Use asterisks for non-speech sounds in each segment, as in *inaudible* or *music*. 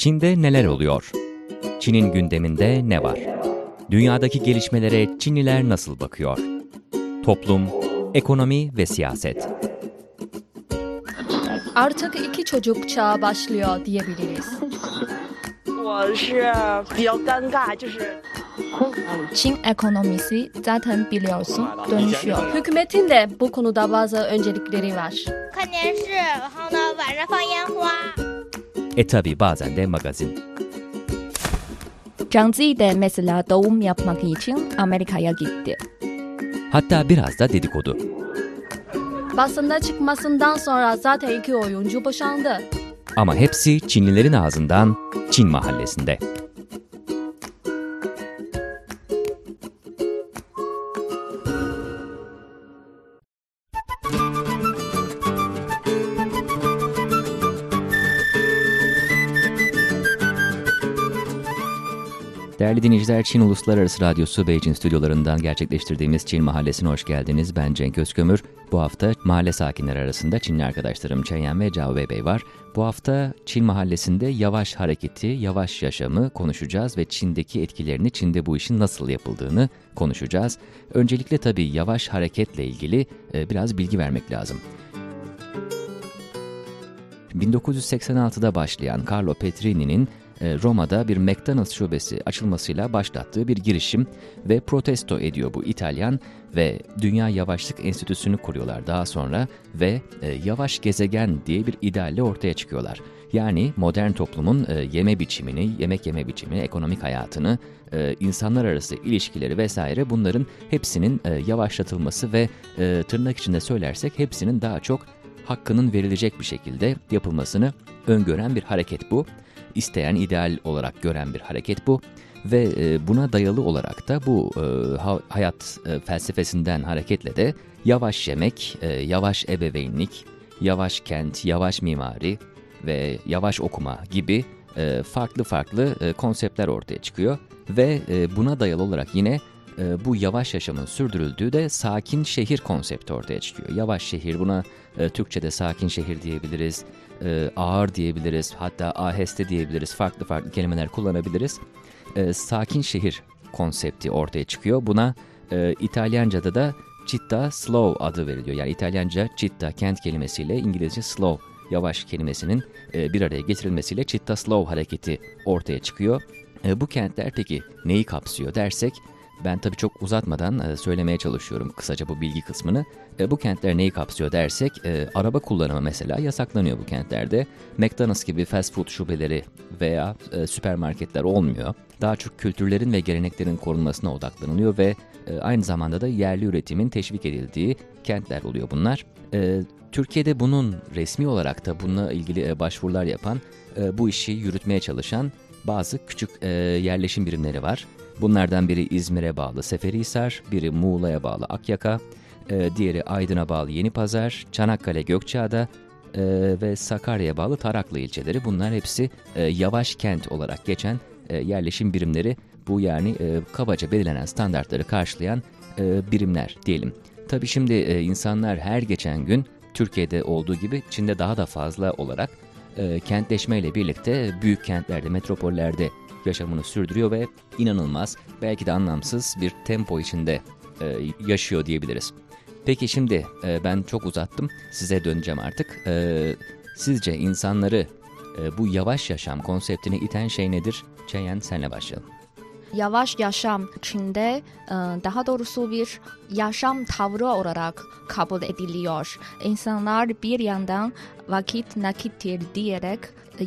Çin'de neler oluyor? Çin'in gündeminde ne var? Dünyadaki gelişmelere Çinliler nasıl bakıyor? Toplum, ekonomi ve siyaset. Artık iki çocuk çağı başlıyor diyebiliriz. Çin ekonomisi zaten biliyorsun dönüşüyor. Hükümetin de bu konuda bazı öncelikleri var. E tabi bazen de magazin. Zhang Zi de mesela doğum yapmak için Amerika'ya gitti. Hatta biraz da dedikodu. Basında çıkmasından sonra zaten iki oyuncu boşandı. Ama hepsi Çinlilerin ağzından Çin mahallesinde. Değerli dinleyiciler, Çin Uluslararası Radyosu Beijing stüdyolarından gerçekleştirdiğimiz Çin Mahallesi'ne hoş geldiniz. Ben Cenk Özkömür. Bu hafta mahalle sakinleri arasında Çinli arkadaşlarım Çeyen ve Cao Bey var. Bu hafta Çin Mahallesi'nde yavaş hareketi, yavaş yaşamı konuşacağız ve Çin'deki etkilerini, Çin'de bu işin nasıl yapıldığını konuşacağız. Öncelikle tabii yavaş hareketle ilgili e, biraz bilgi vermek lazım. 1986'da başlayan Carlo Petrini'nin Roma'da bir McDonald's şubesi açılmasıyla başlattığı bir girişim ve protesto ediyor bu İtalyan ve Dünya Yavaşlık Enstitüsü'nü kuruyorlar daha sonra ve e, yavaş gezegen diye bir idealle ortaya çıkıyorlar. Yani modern toplumun e, yeme biçimini, yemek yeme biçimini, ekonomik hayatını, e, insanlar arası ilişkileri vesaire bunların hepsinin e, yavaşlatılması ve e, tırnak içinde söylersek hepsinin daha çok hakkının verilecek bir şekilde yapılmasını öngören bir hareket bu. İsteyen ideal olarak gören bir hareket bu. Ve e, buna dayalı olarak da bu e, ha- hayat e, felsefesinden hareketle de yavaş yemek, yavaş ebeveynlik, yavaş kent, yavaş mimari ve yavaş okuma gibi farklı farklı konseptler ortaya çıkıyor. Ve buna dayalı olarak yine bu yavaş yaşamın sürdürüldüğü de sakin şehir konsepti ortaya çıkıyor. Yavaş şehir buna Türkçe'de sakin şehir diyebiliriz, e, ağır diyebiliriz, hatta aheste diyebiliriz, farklı farklı kelimeler kullanabiliriz. E, sakin şehir konsepti ortaya çıkıyor. Buna e, İtalyanca'da da citta slow adı veriliyor. Yani İtalyanca citta kent kelimesiyle İngilizce slow yavaş kelimesinin e, bir araya getirilmesiyle citta slow hareketi ortaya çıkıyor. E, bu kentler peki neyi kapsıyor dersek ben tabii çok uzatmadan e, söylemeye çalışıyorum kısaca bu bilgi kısmını. E, bu kentler neyi kapsıyor dersek e, araba kullanımı mesela yasaklanıyor bu kentlerde. McDonald's gibi fast food şubeleri veya süpermarketler olmuyor. Daha çok kültürlerin ve geleneklerin korunmasına odaklanılıyor ve aynı zamanda da yerli üretimin teşvik edildiği kentler oluyor bunlar. Türkiye'de bunun resmi olarak da bununla ilgili başvurular yapan, bu işi yürütmeye çalışan bazı küçük yerleşim birimleri var. Bunlardan biri İzmir'e bağlı Seferihisar, biri Muğla'ya bağlı Akyaka, e, diğeri Aydın'a bağlı Yenipazar, Çanakkale Gökçeada e, ve Sakarya'ya bağlı Taraklı ilçeleri. Bunlar hepsi e, yavaş kent olarak geçen e, yerleşim birimleri. Bu yani e, kabaca belirlenen standartları karşılayan e, birimler diyelim. Tabii şimdi e, insanlar her geçen gün Türkiye'de olduğu gibi Çin'de daha da fazla olarak e, kentleşmeyle birlikte büyük kentlerde, metropollerde yaşamını sürdürüyor ve inanılmaz, belki de anlamsız bir tempo içinde e, yaşıyor diyebiliriz. Peki şimdi e, ben çok uzattım, size döneceğim artık. E, sizce insanları e, bu yavaş yaşam konseptine iten şey nedir? Çeyen senle başlayalım. Yavaş yaşam Çin'de e, daha doğrusu bir yaşam tavrı olarak kabul ediliyor. İnsanlar bir yandan vakit nakittir diyerek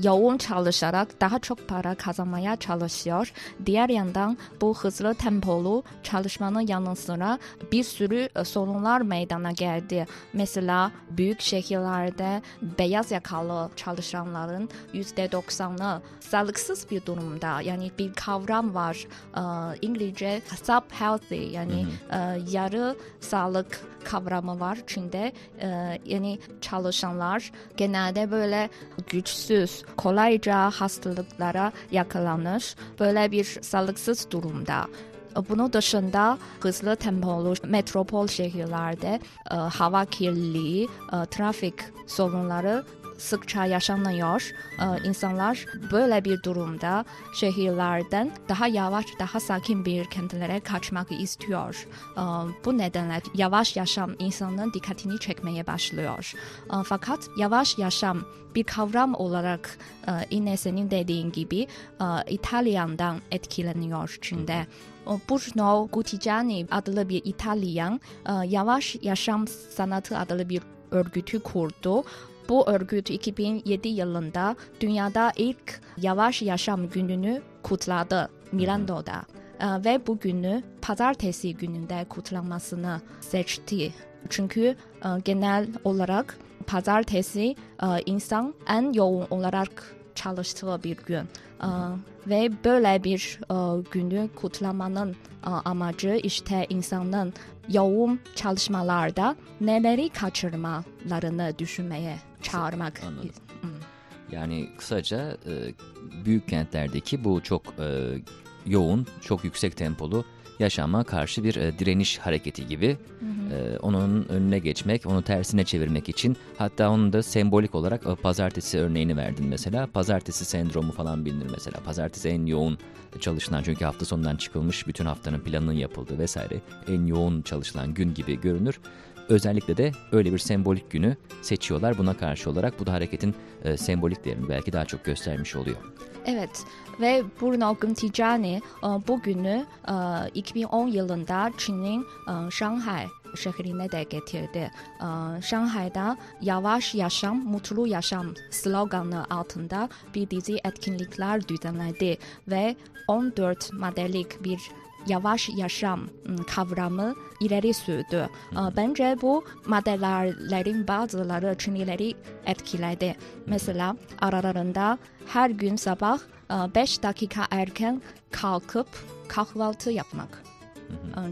yoğun çalışarak daha çok para kazanmaya çalışıyor. Diğer yandan bu hızlı tempolu çalışmanın yanı sıra bir sürü e, sorunlar meydana geldi. Mesela büyük şehirlerde beyaz yakalı çalışanların %90'ı sağlıksız bir durumda. Yani bir kavram var. e, İngilizce sub healthy yani e, yarı sağlık kavramı var Çin'de. E, yani çalışanlar genelde böyle güçsüz, kolayca hastalıklara yakalanır. Böyle bir sağlıksız durumda. Bunun dışında hızlı tempolu metropol şehirlerde e, hava kirliliği, e, trafik sorunları sıkça yaşanıyor. E, insanlar böyle bir durumda şehirlerden daha yavaş, daha sakin bir kentlere kaçmak istiyor. E, bu nedenle yavaş yaşam insanın dikkatini çekmeye başlıyor. E, fakat yavaş yaşam bir kavram olarak e, yine senin dediğin gibi e, İtalyan'dan etkileniyor Çin'de. Bruno Gutigiani adlı bir İtalyan e, yavaş yaşam sanatı adlı bir örgütü kurdu. Bu örgüt 2007 yılında dünyada ilk yavaş yaşam gününü kutladı Milano'da. E, ve bu günü pazartesi gününde kutlanmasını seçti. Çünkü e, genel olarak pazartesi e, insan en yoğun olarak çalıştığı bir gün. E, ve böyle bir e, günü kutlamanın amacı işte insanın yoğun çalışmalarda neleri kaçırmalarını düşünmeye çağırmak. Anladım. Hmm. Yani kısaca e, büyük kentlerdeki bu çok e, yoğun, çok yüksek tempolu yaşama karşı bir e, direniş hareketi gibi. E, onun önüne geçmek, onu tersine çevirmek için hatta onun da sembolik olarak e, pazartesi örneğini verdin mesela. Pazartesi sendromu falan bilinir mesela. Pazartesi en yoğun çalışılan çünkü hafta sonundan çıkılmış bütün haftanın planının yapıldığı vesaire en yoğun çalışılan gün gibi görünür. Özellikle de öyle bir sembolik günü seçiyorlar buna karşı olarak. Bu da hareketin e, sembolik değerini belki daha çok göstermiş oluyor. Evet ve Bruno Gutigiani e, bugünü e, 2010 yılında Çin'in e, Şanghay şehrine de getirdi. E, Şanghay'da yavaş yaşam, mutlu yaşam sloganı altında bir dizi etkinlikler düzenledi ve 14 maddelik bir yavaş yaşam m, kavramı ileri sürdü. Bence bu maddelerin bazıları Çinlileri etkiledi. Mesela aralarında her gün sabah 5 dakika erken kalkıp kahvaltı yapmak.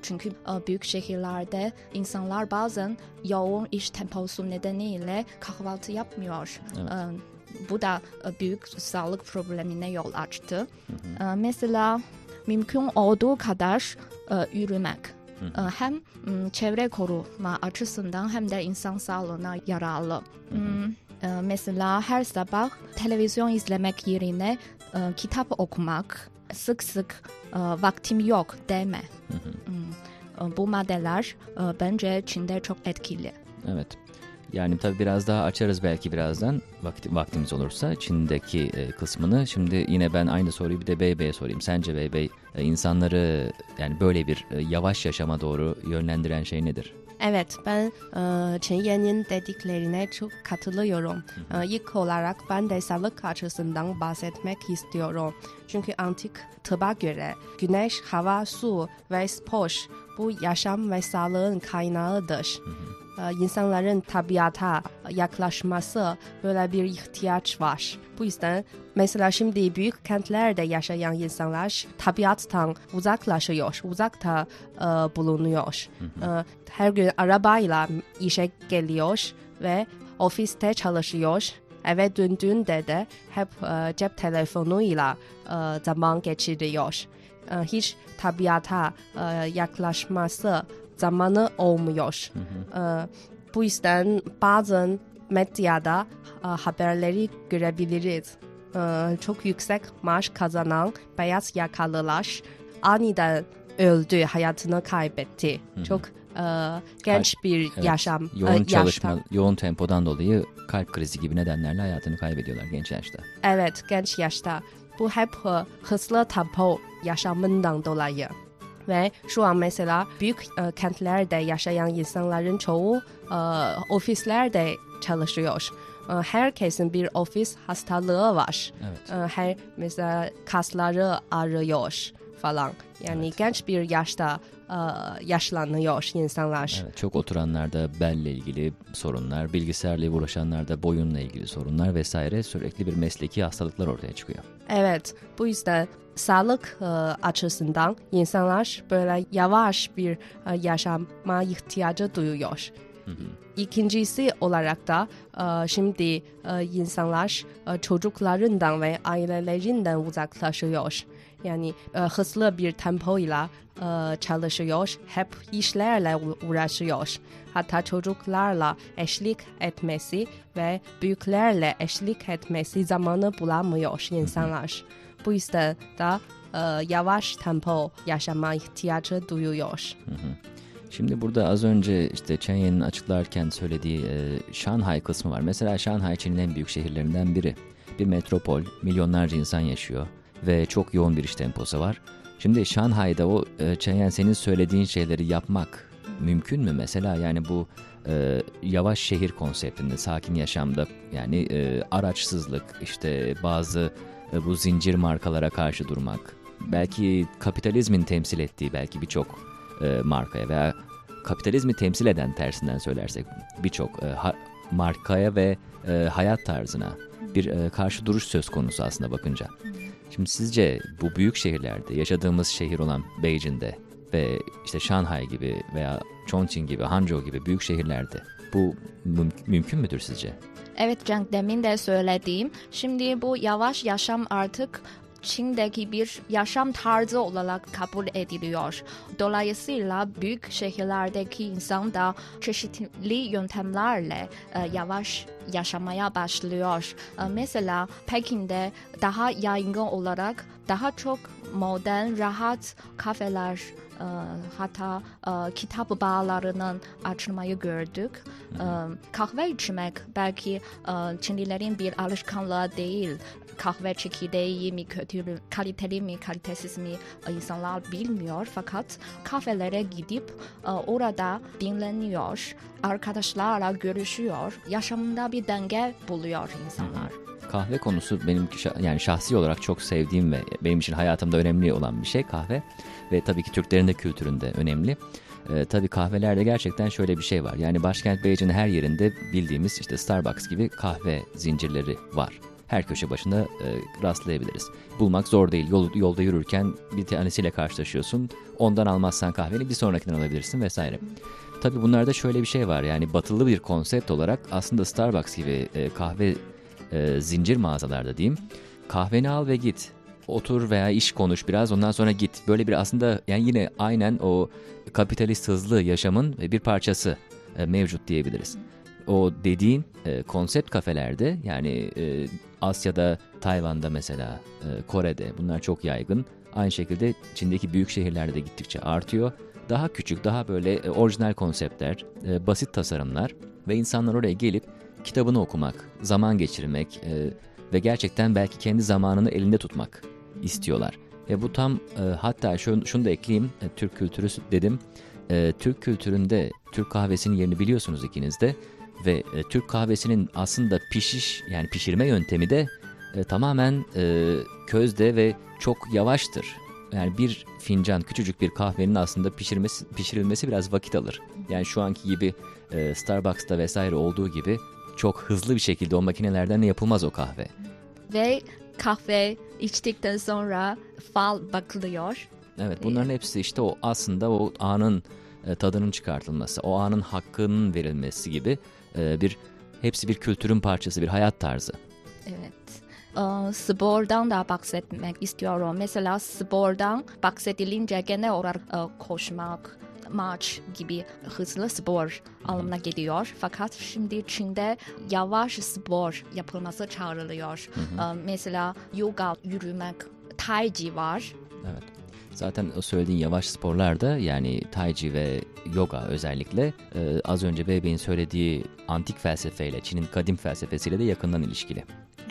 Çünkü e, büyük şehirlerde insanlar bazen yoğun iş temposu nedeniyle kahvaltı yapmıyor. Evet. Bu da büyük sağlık problemine yol açtı. Mesela mümkün olduğu kadar e, yürümek. E, Hem çevre koruma açısından hem de insan sağlığına yararlı. Hmm, e, Mesela her sabah televizyon izlemek yerine e, kitap okumak, sık sık vaktim yok deme. Hmm, e, Bu maddeler bence Çin'de çok etkili. Evet. Yani tabii biraz daha açarız belki birazdan vakti, vaktimiz olursa Çin'deki e, kısmını. Şimdi yine ben aynı soruyu bir de Bey Bey'e sorayım. Sence Bey Bey e, insanları yani böyle bir e, yavaş yaşama doğru yönlendiren şey nedir? Evet, ben e, Chen Yan'in dediklerine çok katılıyorum. E, ilk olarak ben de sağlık açısından bahsetmek istiyorum. Çünkü antik tıba göre güneş, hava, su ve spor bu yaşam ve sağlığın kaynağıdır. E, insanların tabiata yaklaşması böyle bir ihtiyaç var. Bu yüzden mesela şimdi büyük kentlerde yaşayan insanlar tabiattan uzaklaşıyor, uzakta e, bulunuyor. E, her gün arabayla işe geliyor ve ofiste çalışıyor. Eve döndüğünde de hep e, cep telefonuyla e, zaman geçiriyor. E, hiç tabiata e, yaklaşması zamanı olmuyor. E, bu yüzden bazen medyada e, haberleri görebiliriz. E, çok yüksek maaş kazanan beyaz yakalılar aniden öldü, hayatını kaybetti. Çok e, genç bir Evet, yaşam, e, yoğun yaşta. çalışma, yoğun tempodan dolayı kalp krizi gibi nedenlerle hayatını kaybediyorlar genç yaşta. Evet, genç yaşta. Bu hep e, hızlı tempo yaşamından dolayı. Ve şu an mesela büyük e, kentlerde yaşayan insanların çoğu e, ofislerde çalışıyor. E, herkesin bir ofis hastalığı var. Evet. E, her mesela kasları ağrıyor falan. Yani genç bir yaşta e, yaşlanıyor insanlar. Evet, çok oturanlarda belle ilgili sorunlar, bilgisayarla uğraşanlarda boyunla ilgili sorunlar vesaire sürekli bir mesleki hastalıklar ortaya çıkıyor. Evet, bu yüzden sağlık e, açısından insanlar böyle yavaş bir e, yaşama ihtiyacı duyuyor. İkincisi olarak da e, şimdi e, insanlar e, çocuklarından ve ailelerinden uzaklaşıyor. Yani e, hızlı bir tempoyla e, çalışıyor, hep işlerle uğraşıyor. Hatta çocuklarla eşlik etmesi ve büyüklerle eşlik etmesi zamanı bulamıyor insanlar. Bu yüzden de e, yavaş tempo yaşama ihtiyacı duyuyor. Şimdi burada az önce işte Chen açıklarken söylediği e, Şanghay kısmı var. Mesela Şanghay Çin'in en büyük şehirlerinden biri. Bir metropol, milyonlarca insan yaşıyor ve çok yoğun bir iş temposu var. Şimdi Şanghay'da o e, Yen senin söylediğin şeyleri yapmak mümkün mü mesela? Yani bu e, yavaş şehir konseptinde, sakin yaşamda yani e, araçsızlık, işte bazı e, bu zincir markalara karşı durmak, belki kapitalizmin temsil ettiği belki birçok e, markaya veya kapitalizmi temsil eden tersinden söylersek birçok e, markaya ve e, hayat tarzına bir e, karşı duruş söz konusu aslında bakınca. Şimdi sizce bu büyük şehirlerde yaşadığımız şehir olan Beijing'de ve işte Şanghay gibi veya Chongqing gibi, Hangzhou gibi büyük şehirlerde bu müm- mümkün müdür sizce? Evet Cenk demin de söylediğim. Şimdi bu yavaş yaşam artık Çin'deki bir yaşam tarzı olarak kabul ediliyor. Dolayısıyla büyük şehirlerdeki insan da çeşitli yöntemlerle e, yavaş yaşamaya başlıyor. E, mesela Pekin'de daha yaygın olarak daha çok modern, rahat kafeler e, hatta e, kitap bağlarının açılmayı gördük. E, kahve içmek belki e, Çinlilerin bir alışkanlığı değil. Kahve çekirdeği mi kötü, kaliteli mi, kalitesiz mi e, insanlar bilmiyor. Fakat kafelere gidip e, orada dinleniyor, arkadaşlarla görüşüyor. Yaşamında bir denge buluyor insanlar. Kahve konusu benim yani şahsi olarak çok sevdiğim ve benim için hayatımda önemli olan bir şey kahve ve tabii ki Türklerin de kültüründe önemli. Ee, tabii kahvelerde gerçekten şöyle bir şey var. Yani başkent Beijing'in her yerinde bildiğimiz işte Starbucks gibi kahve zincirleri var. Her köşe başında e, rastlayabiliriz. Bulmak zor değil. Yol, yolda yürürken bir tanesiyle karşılaşıyorsun. Ondan almazsan kahveni bir sonrakinden alabilirsin vesaire. Tabii bunlarda şöyle bir şey var. Yani batılı bir konsept olarak aslında Starbucks gibi e, kahve e, zincir mağazalarda diyeyim. Kahveni al ve git. Otur veya iş konuş biraz ondan sonra git. Böyle bir aslında yani yine aynen o kapitalist hızlı yaşamın bir parçası e, mevcut diyebiliriz. O dediğin e, konsept kafelerde yani e, Asya'da, Tayvan'da mesela, e, Kore'de bunlar çok yaygın. Aynı şekilde Çin'deki büyük şehirlerde de gittikçe artıyor. Daha küçük, daha böyle e, orijinal konseptler, e, basit tasarımlar ve insanlar oraya gelip kitabını okumak, zaman geçirmek e, ve gerçekten belki kendi zamanını elinde tutmak istiyorlar. Ve bu tam e, hatta şunu, şunu da ekleyeyim, e, Türk kültürü dedim. E, Türk kültüründe Türk kahvesinin yerini biliyorsunuz ikiniz de ve e, Türk kahvesinin aslında pişiş yani pişirme yöntemi de e, tamamen e, közde ve çok yavaştır. Yani bir fincan küçücük bir kahvenin aslında pişirmesi, pişirilmesi biraz vakit alır. Yani şu anki gibi e, Starbucks'ta vesaire olduğu gibi çok hızlı bir şekilde o makinelerden yapılmaz o kahve. Ve kahve içtikten sonra fal bakılıyor. Evet bunların hepsi işte o aslında o anın e, tadının çıkartılması, o anın hakkının verilmesi gibi e, bir hepsi bir kültürün parçası, bir hayat tarzı. Evet. Ee, spordan da bahsetmek istiyorum. Mesela spordan bahsedilince genel olarak e, koşmak, maç gibi hızlı spor anlamına geliyor. Fakat şimdi Çin'de yavaş spor yapılması çağrılıyor. Ee, mesela yoga, yürümek, tai chi var. Evet. Zaten o söylediğin yavaş sporlarda yani tai chi ve yoga özellikle e, az önce Beybe'nin söylediği antik felsefeyle, Çin'in kadim felsefesiyle de yakından ilişkili.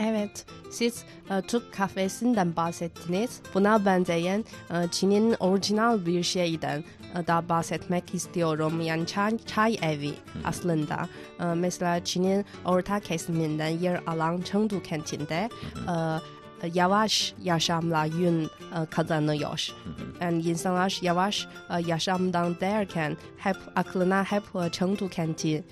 Evet, siz e, Türk kahvesinden bahsettiniz. Buna benzeyen e, Çin'in orijinal bir şeyden e, da bahsetmek istiyorum. Yani çay, çay evi aslında. E, mesela Çin'in orta kesiminden yer alan Chengdu kentinde e, yavaş yaşamla yön e, kazanıyor. Yani insanlar yavaş e, yaşamdan derken hep aklına hep e, Chengdu kenti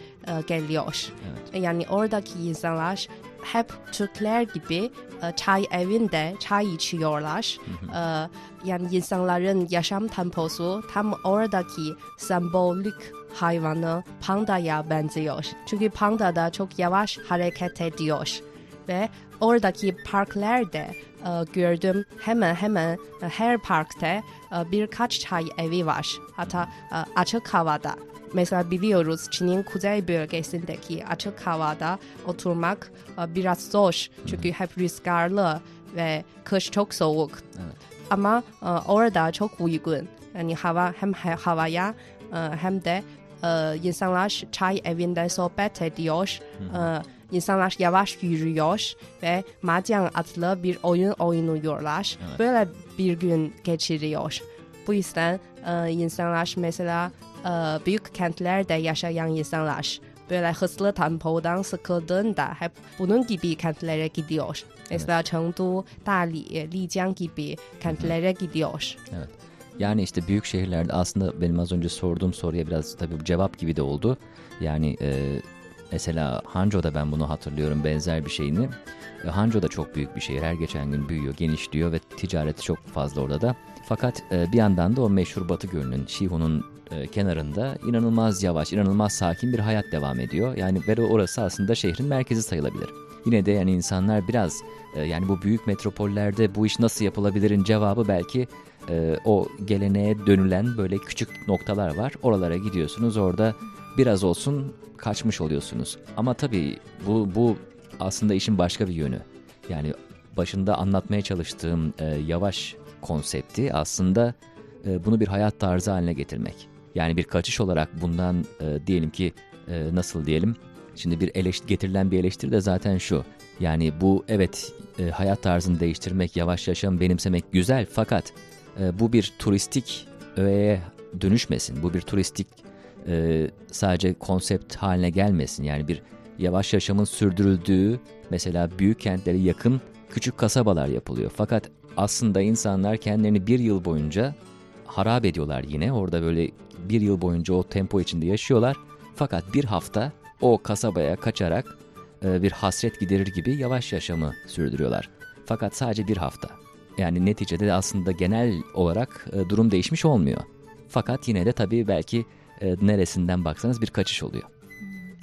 geliyor. Yani oradaki insanlar hep Türkler gibi e, çay evinde çay içiyorlar. E, yani insanların yaşam temposu tam oradaki sembolik hayvanı pandaya benziyor. Çünkü panda da çok yavaş hareket ediyor. ve oradaki parklarda e, gördüm hemen hemen her parkta birkaç çay evi var. Hatta açık havada. Mesela biliyoruz Çin'in kuzey bölgesindeki açık havada oturmak e, biraz zor. Çünkü hep rüzgarlı ve kış çok soğuk. Ama e, orada çok uygun. Yani hava hem ha- havaya e, hem de insanlar çay evinde sohbet ediyor. E, insanlar yavaş yürüyor ve mahjong adlı bir oyun oynuyorlar. Böyle bir gün geçiriyor. Bu yüzden e, insanlar mesela e, büyük kentlerde yaşayan insanlar böyle hızlı tempodan sıkıldığında hep bunun gibi kentlere gidiyor. Mesela Chengdu, Dali, Lijiang gibi kentlere gidiyor. Evet. Yani işte büyük şehirlerde aslında benim az önce sorduğum soruya biraz tabii cevap gibi de oldu. Yani e, mesela Hangzhou'da ben bunu hatırlıyorum benzer bir şeyini. E, Hangzhou da çok büyük bir şehir. Her geçen gün büyüyor, genişliyor ve ticareti çok fazla orada da. Fakat e, bir yandan da o meşhur Batı Gölü'nün, Şihu'nun e, kenarında inanılmaz yavaş, inanılmaz sakin bir hayat devam ediyor. Yani ve orası aslında şehrin merkezi sayılabilir. Yine de yani insanlar biraz e, yani bu büyük metropollerde bu iş nasıl yapılabilirin cevabı belki o geleneğe dönülen böyle küçük noktalar var. Oralara gidiyorsunuz orada biraz olsun kaçmış oluyorsunuz. Ama tabii bu, bu aslında işin başka bir yönü. Yani başında anlatmaya çalıştığım e, yavaş konsepti aslında e, bunu bir hayat tarzı haline getirmek. Yani bir kaçış olarak bundan e, diyelim ki e, nasıl diyelim Şimdi bir eleşt getirilen bir eleştiri de zaten şu. Yani bu evet e, hayat tarzını değiştirmek, yavaş yaşam benimsemek güzel fakat e, bu bir turistik öğeye dönüşmesin. Bu bir turistik e, sadece konsept haline gelmesin. Yani bir yavaş yaşamın sürdürüldüğü mesela büyük kentlere yakın küçük kasabalar yapılıyor. Fakat aslında insanlar kendilerini bir yıl boyunca harap ediyorlar yine. Orada böyle bir yıl boyunca o tempo içinde yaşıyorlar. Fakat bir hafta o kasabaya kaçarak e, bir hasret giderir gibi yavaş yaşamı sürdürüyorlar. Fakat sadece bir hafta. Yani neticede de aslında genel olarak e, durum değişmiş olmuyor. Fakat yine de tabii belki e, neresinden baksanız bir kaçış oluyor.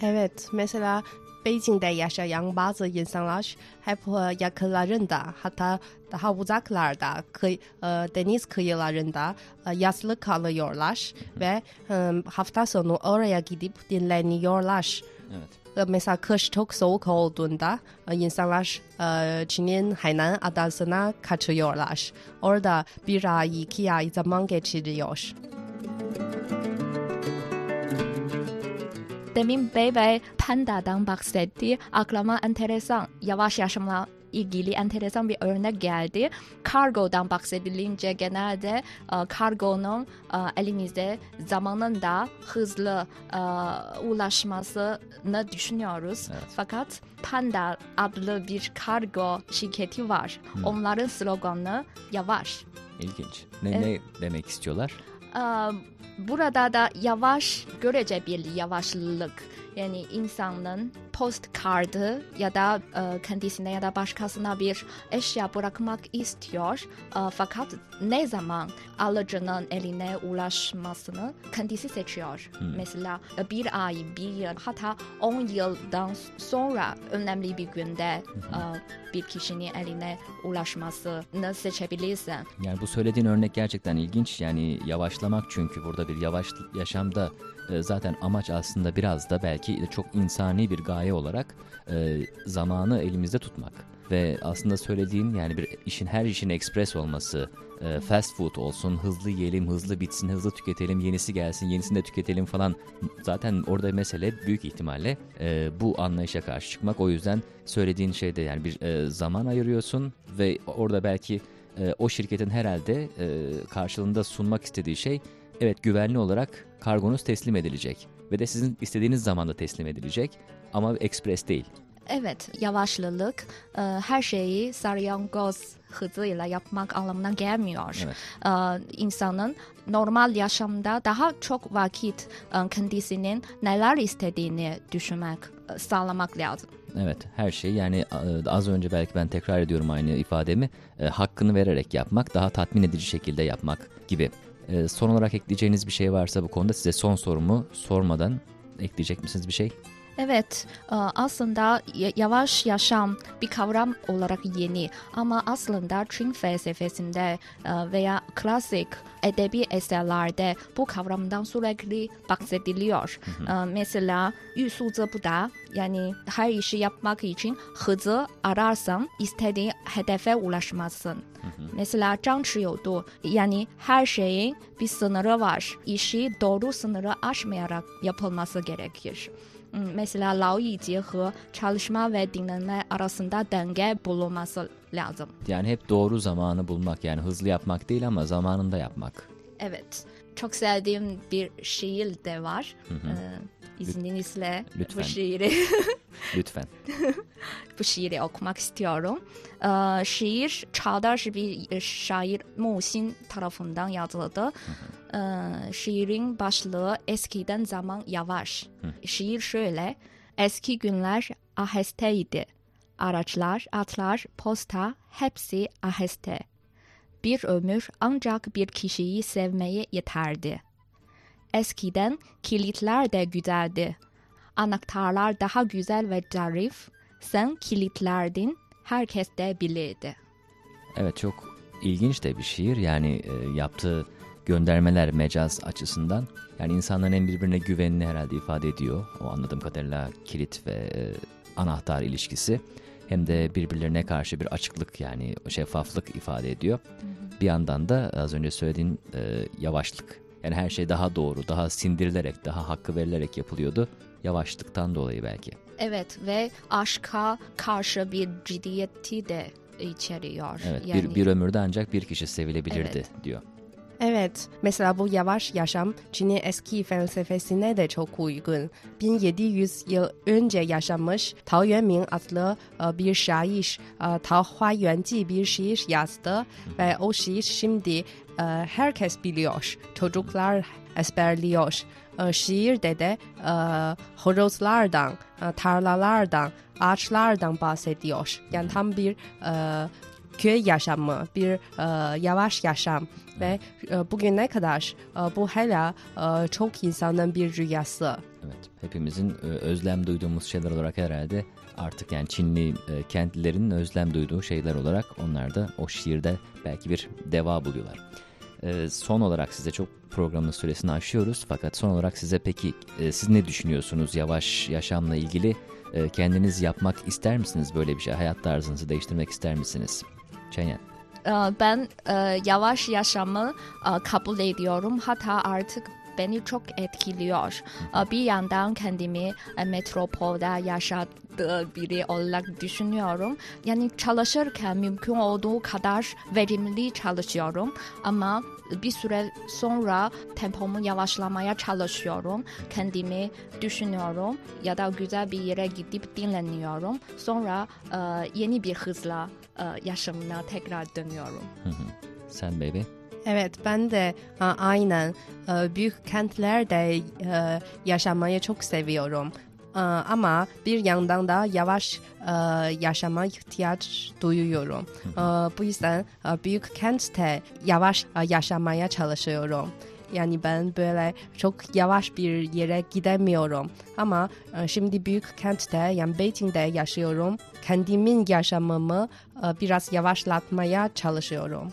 Evet, mesela Beijing'de yaşayan bazı insanlar hep e, yakınlarında hatta daha uzaklarda kıy, e, deniz kıyılarında e, yazlı kalıyorlar ve hafta sonu oraya gidip dinleniyorlar. Evet. Mesela kış çok soğuk olduğunda insanlar Çin'in Hainan adasına kaçıyorlar. Orada bir ay, iki ay zaman geçiriyor. Demin Bey Bey Panda'dan bahsetti. Aklıma enteresan, yavaş yaşamla ilgili enteresan bir örnek geldi. Kargodan bahsedilince genelde e, kargonun e, elimizde zamanında hızlı e, ulaşmasını düşünüyoruz. Evet. Fakat Panda adlı bir kargo şirketi var. Onların sloganı yavaş. İlginç. Ne, ne demek istiyorlar? Ee, Burada da yavaş, görece bir yavaşlık. Yani insanın postkardı ya da e, kendisine ya da başkasına bir eşya bırakmak istiyor. E, fakat ne zaman alıcının eline ulaşmasını kendisi seçiyor. Mesela e, bir ay, bir yıl hatta on yıldan sonra önemli bir günde e, bir kişinin eline ulaşmasını seçebilirsin. Yani bu söylediğin örnek gerçekten ilginç. Yani yavaşlamak çünkü burada bir yavaş yaşamda e, zaten amaç aslında biraz da belki de çok insani bir gaye olarak e, zamanı elimizde tutmak. Ve aslında söylediğin yani bir işin her işin ekspres olması, e, fast food olsun, hızlı yiyelim, hızlı bitsin, hızlı tüketelim, yenisi gelsin, yenisini de tüketelim falan. Zaten orada mesele büyük ihtimalle e, bu anlayışa karşı çıkmak. O yüzden söylediğin şeyde yani bir e, zaman ayırıyorsun ve orada belki e, o şirketin herhalde e, karşılığında sunmak istediği şey evet güvenli olarak kargonuz teslim edilecek ve de sizin istediğiniz zamanda teslim edilecek ama ekspres değil. Evet, yavaşlılık e, her şeyi saryangoz hızıyla yapmak anlamına gelmiyor. Evet. E, insanın normal yaşamda daha çok vakit e, kendisinin neler istediğini düşünmek, e, sağlamak lazım. Evet her şey yani e, az önce belki ben tekrar ediyorum aynı ifademi e, hakkını vererek yapmak daha tatmin edici şekilde yapmak gibi. E, son olarak ekleyeceğiniz bir şey varsa bu konuda size son sorumu sormadan ekleyecek misiniz bir şey? Evet, e, aslında yavaş yaşam bir kavram olarak yeni ama aslında Çin felsefesinde e, veya klasik edebi eserlerde bu kavramdan sürekli bahsediliyor. Hı hı. E, mesela Yusu yani her işi yapmak için hızı ararsan istediğin hedefe ulaşmazsın. Mesela Zhang Chiyoudu yani her şeyin bir sınırı var. İşi doğru sınırı aşmayarak yapılması gerekir mesela Laoyi cihaz çalışma ve dinlenme arasında denge bulunması lazım. Yani hep doğru zamanı bulmak yani hızlı yapmak değil ama zamanında yapmak. Evet. Çok sevdiğim bir şiir de var. Hı hı. Ee, izninizle Lütfen. bu şiiri *laughs* Lütfen. *laughs* bu şiiri okumak istiyorum. Ee, şiir çağdaş bir şair Mu Xin tarafından yazıldı. Hı hı. Ee, şiirin başlığı eskiden zaman yavaş. Şiir şöyle. Eski günler ahesteydi. Araçlar, atlar, posta hepsi aheste. Bir ömür ancak bir kişiyi sevmeye yeterdi. Eskiden kilitler de güzeldi. Anahtarlar daha güzel ve zarif. Sen kilitlerdin, herkes de bilirdi. Evet çok ilginç de bir şiir yani e, yaptığı göndermeler mecaz açısından yani insanların hem birbirine güvenini herhalde ifade ediyor. O anladığım kadarıyla kilit ve e, anahtar ilişkisi hem de birbirlerine karşı bir açıklık yani şeffaflık ifade ediyor. Bir yandan da az önce söylediğin e, yavaşlık yani her şey daha doğru, daha sindirilerek, daha hakkı verilerek yapılıyordu. Yavaşlıktan dolayı belki. Evet ve aşka karşı bir ciddiyeti de içeriyor. Evet, yani, bir, bir ömürde ancak bir kişi sevilebilirdi Evet. diyor. Evet, mesela bu yavaş yaşam Çin'in eski felsefesine de çok uygun. 1700 yıl önce yaşamış Tao Yuanming adlı e, bir şair e, Tao Hua Yuanji bir şiir yazdı ve o şiir şimdi e, herkes biliyor. Çocuklar ezberliyor. Şiirde de horozlardan, tarlalardan, ağaçlardan bahsediyor. Yani tam bir köy yaşamı, bir e, yavaş yaşam ve e, bugüne kadar e, bu hala e, çok insanın bir rüyası. Evet, hepimizin e, özlem duyduğumuz şeyler olarak herhalde artık yani Çinli e, kentlilerin özlem duyduğu şeyler olarak onlar da o şiirde belki bir deva buluyorlar. E, son olarak size çok programın süresini aşıyoruz fakat son olarak size peki e, siz ne düşünüyorsunuz yavaş yaşamla ilgili? E, kendiniz yapmak ister misiniz böyle bir şey? Hayat tarzınızı değiştirmek ister misiniz? Çenyen. e, ben e, yavaş yaşamı e, kabul ediyorum. Hatta artık beni çok etkiliyor. E, Bir yandan kendimi metropolde yaşadığı biri olarak düşünüyorum. Yani çalışırken mümkün olduğu kadar verimli çalışıyorum. Ama bir süre sonra tempomu yavaşlamaya çalışıyorum. Kendimi düşünüyorum ya da güzel bir yere gidip dinleniyorum. Sonra e, yeni bir hızla e, yaşamına tekrar dönüyorum. Sen baby. Evet ben de e, aynen e, büyük kentlerde e, yaşamayı çok seviyorum. E, Ama bir yandan da yavaş e, yaşama ihtiyaç duyuyorum. E, Bu yüzden e, büyük kentte yavaş e, yaşamaya çalışıyorum. Yani ben böyle çok yavaş bir yere gidemiyorum. Ama şimdi büyük kentte yani Beijing'de yaşıyorum. Kendimin yaşamımı biraz yavaşlatmaya çalışıyorum.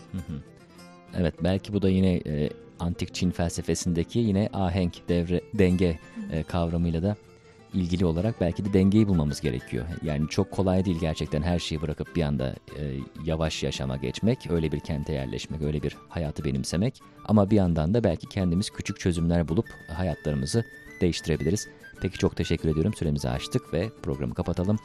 Evet belki bu da yine e, antik Çin felsefesindeki yine ahenk devre denge e, kavramıyla da ilgili olarak belki de dengeyi bulmamız gerekiyor. Yani çok kolay değil gerçekten her şeyi bırakıp bir anda e, yavaş yaşama geçmek, öyle bir kente yerleşmek, öyle bir hayatı benimsemek. Ama bir yandan da belki kendimiz küçük çözümler bulup hayatlarımızı değiştirebiliriz. Peki çok teşekkür ediyorum. Süremizi açtık ve programı kapatalım.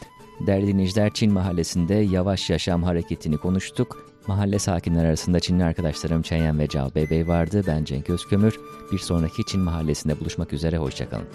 Değerli dinleyiciler Çin Mahallesi'nde yavaş yaşam hareketini konuştuk. Mahalle sakinler arasında Çinli arkadaşlarım Çenyen ve Cao Beybey vardı. Ben Cenk Özkömür. Bir sonraki Çin Mahallesi'nde buluşmak üzere. Hoşçakalın.